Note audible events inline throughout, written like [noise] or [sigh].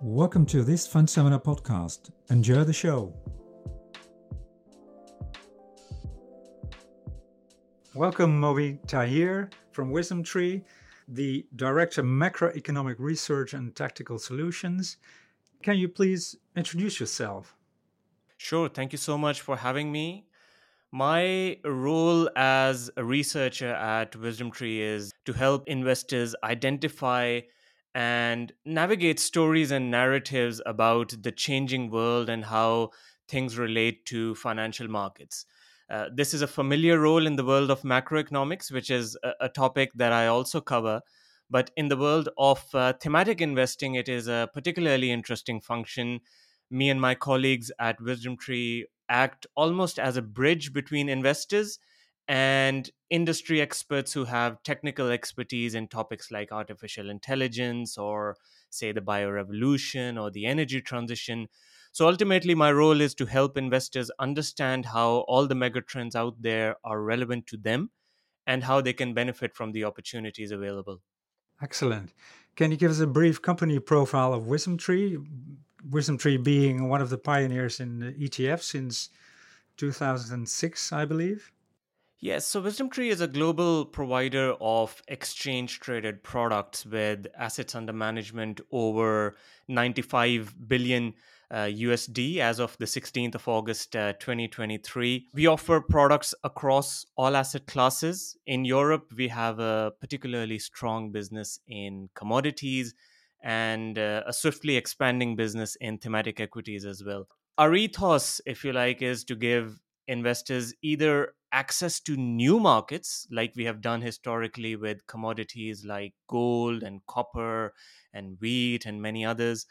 Welcome to this Fund Seminar podcast. Enjoy the show. Welcome, Mobeen Tahir from Wisdom Tree, the Director Macroeconomic Research and Tactical Solutions. Can you please introduce yourself? Sure. Thank you so much for having me. My role as a researcher at Wisdom Tree is to help investors identify and navigate stories and narratives about the changing world and how things relate to financial markets. Uh, this is a familiar role in the world of macroeconomics, which is a, a topic that I also cover. But in the world of uh, thematic investing, it is a particularly interesting function. Me and my colleagues at Wisdom Tree act almost as a bridge between investors and industry experts who have technical expertise in topics like artificial intelligence or say the biorevolution or the energy transition. So ultimately my role is to help investors understand how all the megatrends out there are relevant to them and how they can benefit from the opportunities available. Excellent. Can you give us a brief company profile of wisdom tree wisdom tree being one of the pioneers in etf since 2006 i believe Yes, so Wisdom Tree is a global provider of exchange traded products with assets under management over 95 billion uh, USD as of the 16th of August uh, 2023. We offer products across all asset classes. In Europe, we have a particularly strong business in commodities and uh, a swiftly expanding business in thematic equities as well. Our ethos, if you like, is to give investors either access to new markets, like we have done historically with commodities like gold and copper and wheat and many others,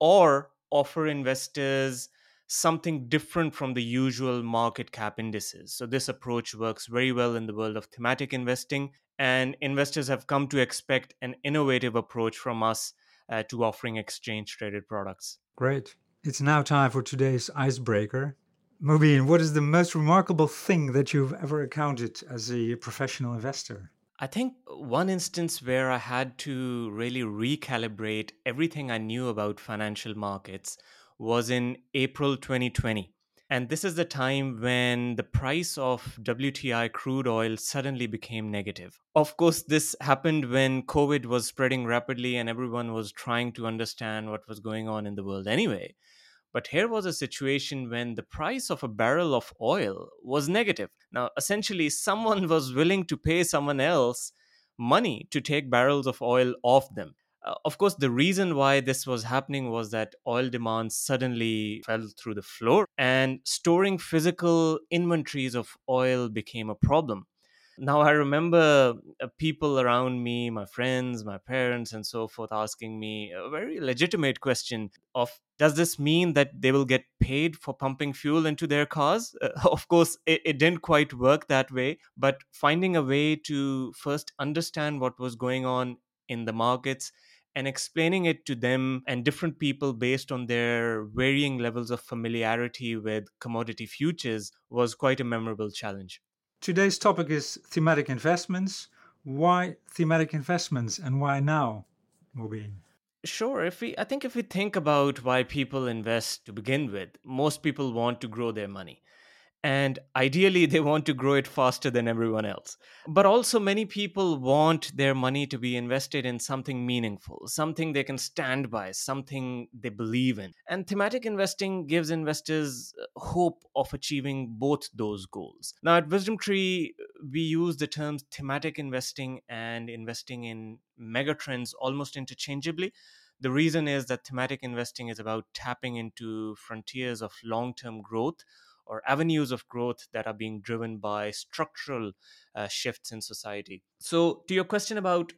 or offer investors something different from the usual market cap indices. So, this approach works very well in the world of thematic investing, and investors have come to expect an innovative approach from us uh, to offering exchange traded products. Great. It's now time for today's icebreaker. Mobeen, what is the most remarkable thing that you've ever encountered as a professional investor? I think one instance where I had to really recalibrate everything I knew about financial markets was in April 2020. And this is the time when the price of WTI crude oil suddenly became negative. Of course, this happened when COVID was spreading rapidly and everyone was trying to understand what was going on in the world anyway. But here was a situation when the price of a barrel of oil was negative. Now, essentially, [laughs] someone was willing to pay someone else money to take barrels of oil off them. Uh, of course, the reason why this was happening was that oil demand suddenly fell through the floor and storing physical inventories of oil became a problem. Now, I remember uh, people around me, my friends, my parents, and so forth, asking me a very legitimate question of does this mean that they will get paid for pumping fuel into their cars? [laughs] Uh, of course, it, it didn't quite work that way, but finding a way to first understand what was going on in the markets and explaining it to them and different people based on their varying levels of familiarity with commodity futures was quite a memorable challenge. Today's topic is thematic investments. Why thematic investments and why now, Mobeen? Sure. If we, I think if we think about why people invest to begin with, most people want to grow their money and ideally they want to grow it faster than everyone else. But also many people want their money to be invested in something meaningful something they can stand by something they believe in. And thematic investing gives investors uh, hope of achieving both those goals. Now at wisdom tree we use the terms thematic investing and investing in megatrends almost interchangeably. The reason is that thematic investing is about tapping into frontiers of long term growth or avenues of growth that are being driven by structural uh, shifts in society. So, to your question about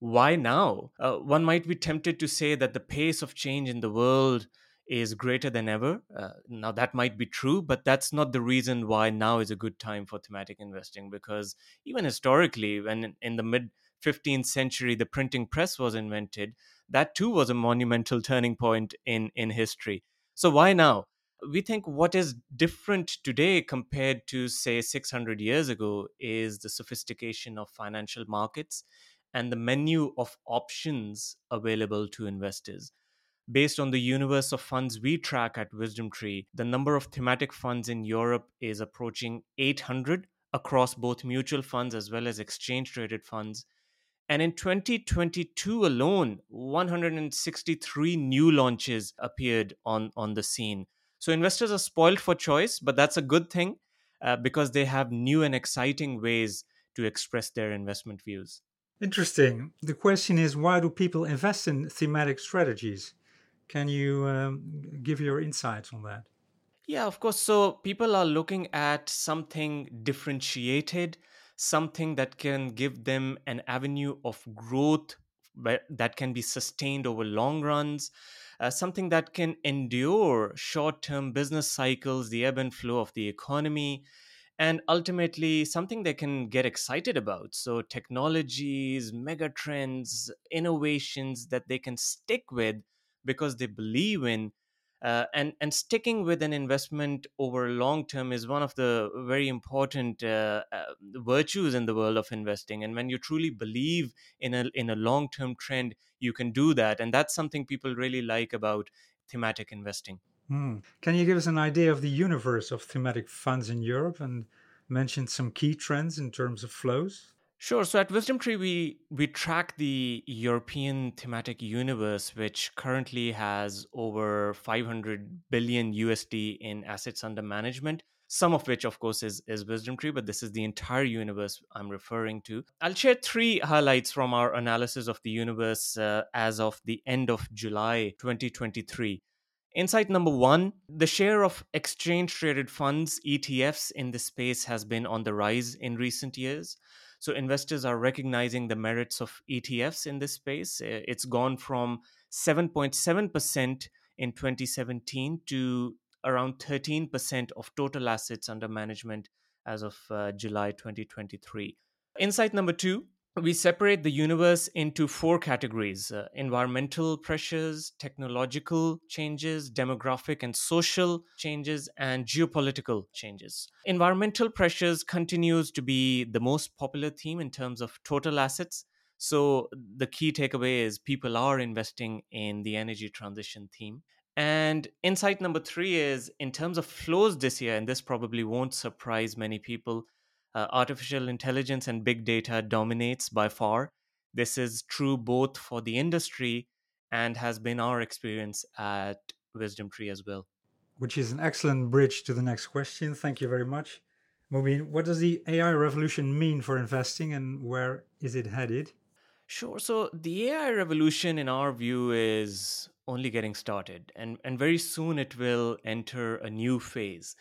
why now, uh, one might be tempted to say that the pace of change in the world is greater than ever. Uh, now, that might be true, but that's not the reason why now is a good time for thematic investing, because even historically, when in the mid 15th century the printing press was invented, that too was a monumental turning point in, in history. So, why now? We think what is different today compared to, say, 600 years ago is the sophistication of financial markets and the menu of options available to investors. based on the universe of funds we track at Wisdom Tree, the number of thematic funds in Europe is approaching 800 across both mutual funds as well as exchange traded funds. And in 2022 alone, 163 new launches appeared on, on the scene. So investors are spoiled for choice, but that's a good thing uh, because they have new and exciting ways to express their investment views. Interesting. The question is why do people invest in thematic strategies? Can you um, give your insights on that? Yeah, of course. So people are looking at something differentiated, something that can give them an avenue of growth that can be sustained over long runs, uh, something that can endure short term business cycles, the ebb and flow of the economy, and ultimately something they can get excited about. So, technologies, megatrends, innovations that they can stick with because they believe in uh, and and sticking with an investment over long term is one of the very important uh, uh, virtues in the world of investing. And when you truly believe in a in a long term trend you can do that. And that's something people really like about thematic investing. Hmm. can you give us an idea of the universe of thematic funds in europe and mention some key trends in terms of flows Sure. So at Wisdom Tree, we we track the European thematic universe, which currently has over 500 billion USD in assets under management. Some of which, of course, is is Wisdom Tree, but this is the entire universe I'm referring to. I'll share three highlights from our analysis of the universe uh, as of the end of July 2023. Insight number one the share of exchange traded funds, ETFs, in this space has been on the rise in recent years. So investors are recognizing the merits of ETFs in this space. It's gone from 7.7% in 2017 to around 13% of total assets under management as of uh, July 2023. Insight number two we separate the universe into four categories uh, environmental pressures, technological changes, demographic and social changes, and geopolitical changes. Environmental pressures continues to be the most popular theme in terms of total assets. So, the key takeaway is people are investing in the energy transition theme. And insight number three is in terms of flows this year, and this probably won't surprise many people, uh, artificial intelligence and big data dominates by far. This is true both for the industry and has been our experience at Wisdom Tree as well. Which is an excellent bridge to the next question. Thank you very much. Mobeen, what does the AI revolution mean for investing and where is it headed? Sure. So the AI revolution, in our view, is only getting started, and, and very soon it will enter a new phase.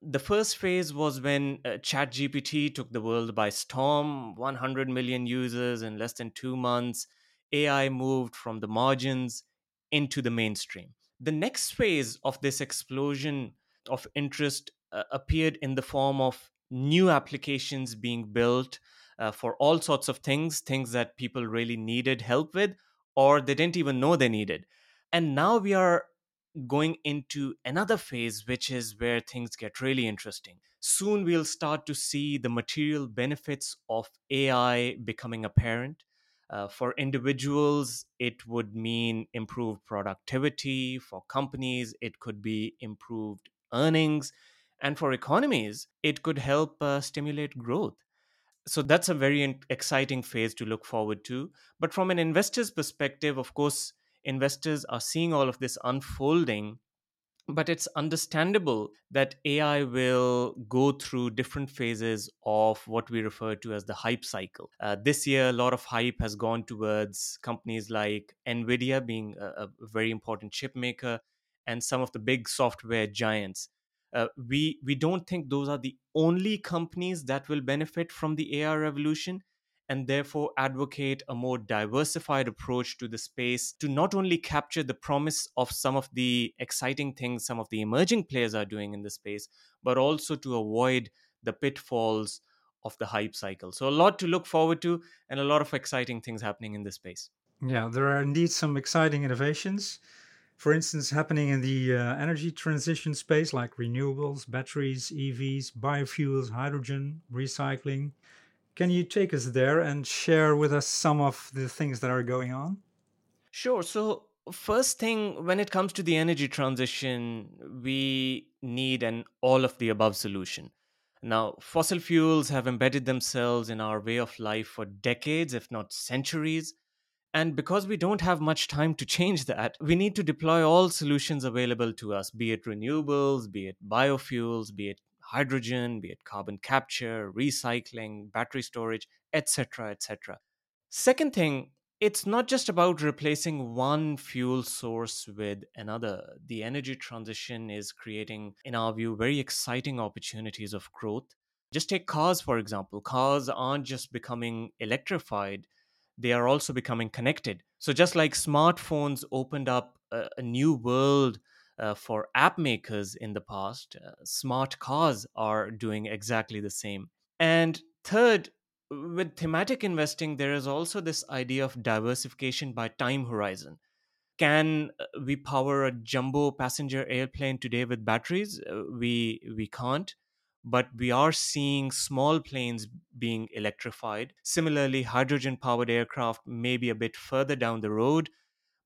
The first phase was when uh, ChatGPT took the world by storm 100 million users in less than two months. AI moved from the margins into the mainstream. The next phase of this explosion of interest uh, appeared in the form of new applications being built uh, for all sorts of things, things that people really needed help with, or they didn't even know they needed. And now we are going into another phase, which is where things get really interesting. Soon we'll start to see the material benefits of AI becoming apparent. Uh, for individuals, it would mean improved productivity. For companies, it could be improved earnings. And for economies, it could help uh, stimulate growth. So that's a very exciting phase to look forward to. But from an investor's perspective, of course, investors are seeing all of this unfolding but it's understandable that AI will go through different phases of what we refer to as the hype cycle. Uh, this year, a lot of hype has gone towards companies like NVIDIA being a, a very important chip maker and some of the big software giants. Uh, we we don't think those are the only companies that will benefit from the AI revolution and therefore advocate a more diversified approach to the space to not only capture the promise of some of the exciting things some of the emerging players are doing in the space, but also to avoid the pitfalls of the hype cycle. So, a lot to look forward to and a lot of exciting things happening in this space. Yeah, there are indeed some exciting innovations. For instance, happening in the uh, energy transition space like renewables, batteries, EVs, biofuels, hydrogen, recycling, can you take us there and share with us some of the things that are going on? Sure. So, first thing, when it comes to the energy transition, we need an all of the above solution. Now, fossil fuels have embedded themselves in our way of life for decades, if not centuries. And because we don't have much time to change that, we need to deploy all solutions available to us, be it renewables, be it biofuels, be it hydrogen, be it carbon capture, recycling, battery storage, etc., etc. Second thing, it's not just about replacing one fuel source with another. The energy transition is creating, in our view, very exciting opportunities of growth. Just take cars, for example. Cars aren't just becoming electrified, they are also becoming connected. So, just like smartphones opened up a, a new world uh, for app makers in the past, uh, smart cars are doing exactly the same. And third, with thematic investing, there is also this idea of diversification by time horizon. Can uh, we power a jumbo passenger airplane today with batteries? Uh, we we can't, but we are seeing small planes being electrified. Similarly, hydrogen powered aircraft may be a bit further down the road,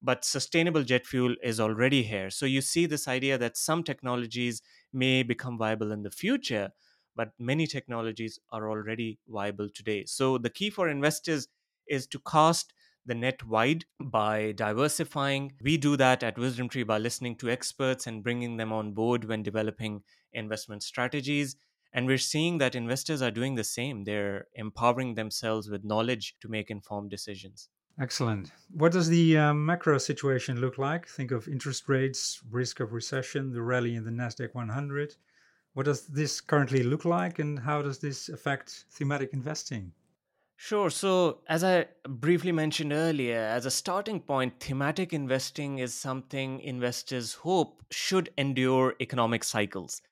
but sustainable jet fuel is already here. So you see this idea that some technologies may become viable in the future, but many technologies are already viable today. So the key for investors is to cast the net wide by diversifying. We do that at Wisdom Tree by listening to experts and bringing them on board when developing investment strategies. And we're seeing that investors are doing the same. They're empowering themselves with knowledge to make informed decisions. Excellent. What does the uh, macro situation look like? Think of interest rates, risk of recession, the rally in the NASDAQ 100. What does this currently look like, and how does this affect thematic investing? Sure. So, as I briefly mentioned earlier, as a starting point, thematic investing is something investors hope should endure economic cycles.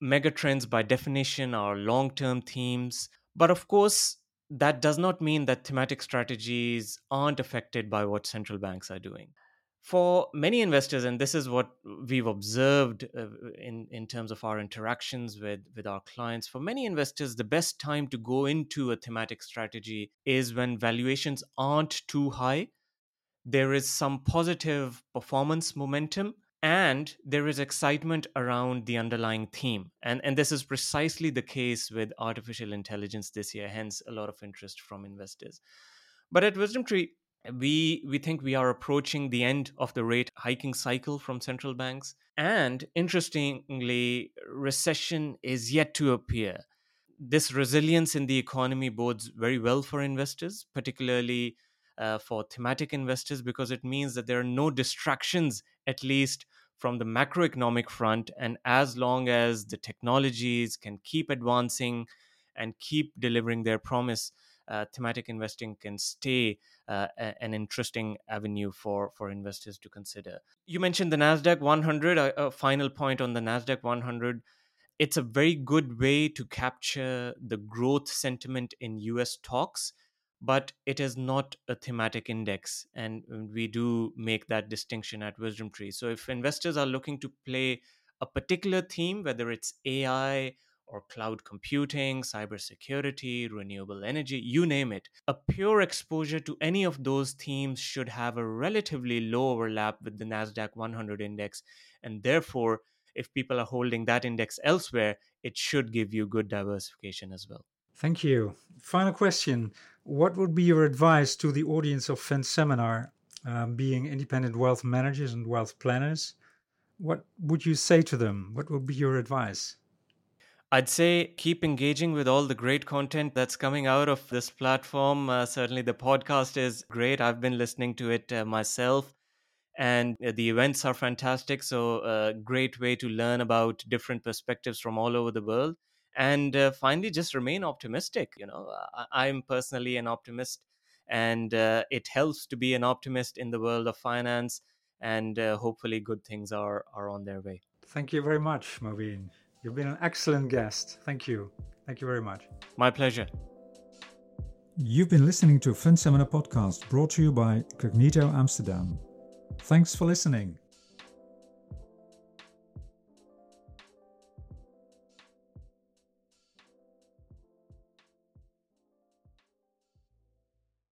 Megatrends, by definition, are long term themes. But of course, that does not mean that thematic strategies aren't affected by what central banks are doing. For many investors, and this is what we've observed uh, in, in terms of our interactions with, with our clients, for many investors, the best time to go into a thematic strategy is when valuations aren't too high. There is some positive performance momentum and there is excitement around the underlying theme. And and this is precisely the case with artificial intelligence this year hence a lot of interest from investors. But at wisdom tree we we think we are approaching the end of the rate hiking cycle from central banks. And interestingly recession is yet to appear. This resilience in the economy bodes very well for investors particularly uh, for thematic investors because it means that there are no distractions, at least from the macroeconomic front. And as long as the technologies can keep advancing and keep delivering their promise, uh, thematic investing can stay uh, an interesting avenue for, for investors to consider. You mentioned the NASDAQ 100, a, a final point on the NASDAQ 100 it's a very good way to capture the growth sentiment in US stocks but it is not a thematic index and um, we do make that distinction at wisdom tree so if investors are looking to play a particular theme whether it's ai or cloud computing cybersecurity renewable energy you name it a pure exposure to any of those themes should have a relatively low overlap with the nasdaq 100 index and therefore if people are holding that index elsewhere it should give you good diversification as well Thank you. Final question. What would be your advice to the audience of Fund Seminar, um, being independent wealth managers and wealth planners? What would you say to them? What would be your advice? I'd say keep engaging with all the great content that's coming out of this platform. Uh, certainly, the podcast is great. I've been listening to it uh, myself, and uh, the events are fantastic. So, a uh, great way to learn about different perspectives from all over the world and uh, finally just remain optimistic you know I, am personally an optimist and uh, it helps to be an optimist in the world of finance and uh, hopefully good things are are on their way. Thank you very much Mobeen you've been an excellent guest. Thank you. Thank you very much. My pleasure. You've been listening to Fund Seminar podcast brought to you by cognito amsterdam. Thanks for listening